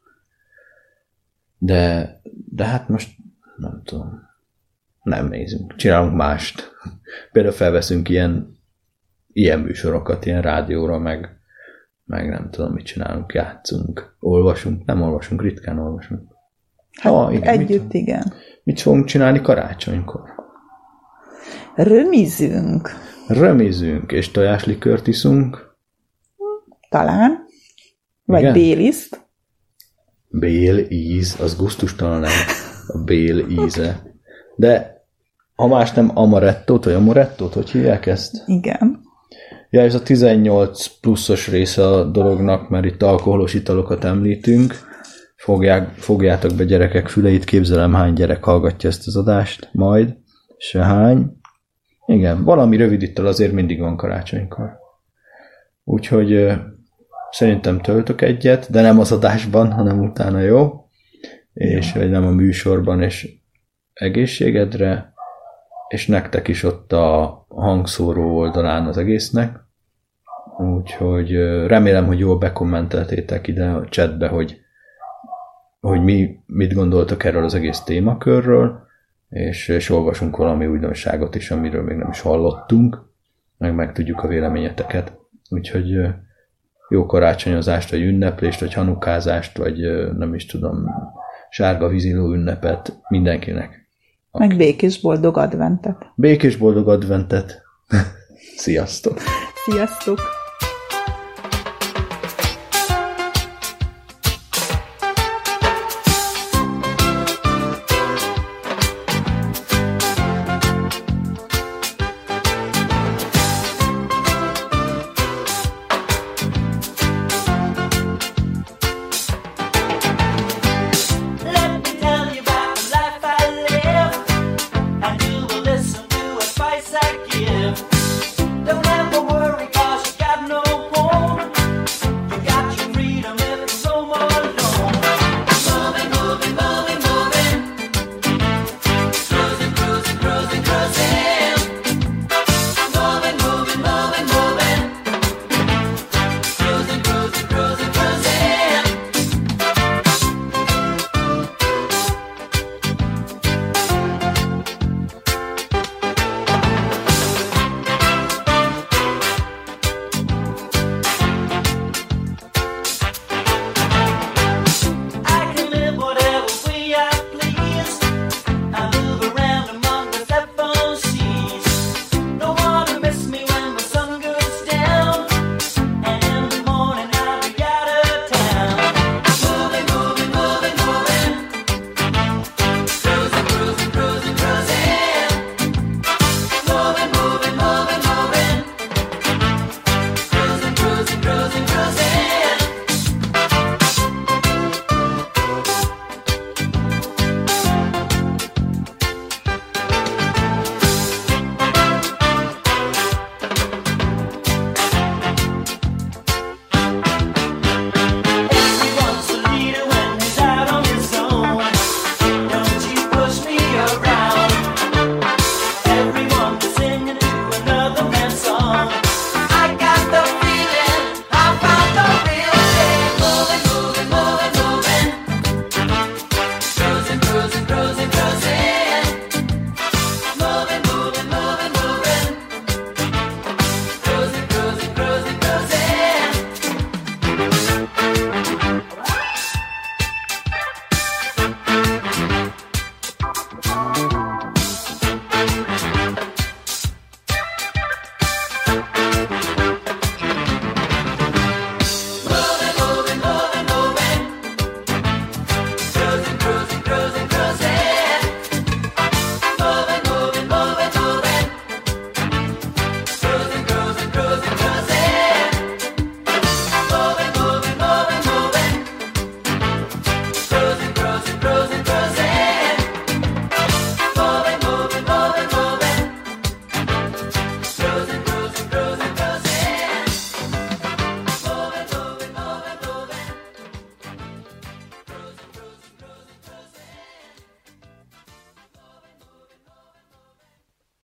de, de hát most nem tudom, nem nézünk, csinálunk mást. Például felveszünk ilyen, ilyen műsorokat, ilyen rádióra, meg meg nem tudom, mit csinálunk, játszunk, olvasunk, nem olvasunk, ritkán olvasunk. Ha, igen, Együtt, Mit, igen. mit fogunk csinálni karácsonykor? Römizünk, Römizünk, és tojáslikört iszunk, talán. Vagy Igen? béliszt. bél íz, az gusztustalan nem a bél íze. De ha más nem amarettót, vagy amorettót, hogy hívják ezt? Igen. Ja, ez a 18 pluszos része a dolognak, mert itt alkoholos italokat említünk. Fogják, fogjátok be gyerekek füleit, képzelem hány gyerek hallgatja ezt az adást, majd. Se hány. Igen, valami rövid ital azért mindig van karácsonykor. Úgyhogy szerintem töltök egyet, de nem az adásban, hanem utána jó. És vagy nem a műsorban, és egészségedre, és nektek is ott a hangszóró oldalán az egésznek. Úgyhogy remélem, hogy jól bekommenteltétek ide a chatbe, hogy, hogy mi mit gondoltok erről az egész témakörről, és, és olvasunk valami újdonságot is, amiről még nem is hallottunk, meg megtudjuk a véleményeteket. Úgyhogy jó karácsonyozást, vagy ünneplést, vagy hanukázást, vagy nem is tudom, sárga víziló ünnepet mindenkinek. Meg békés boldog adventet. Békés boldog adventet! Sziasztok! Sziasztok!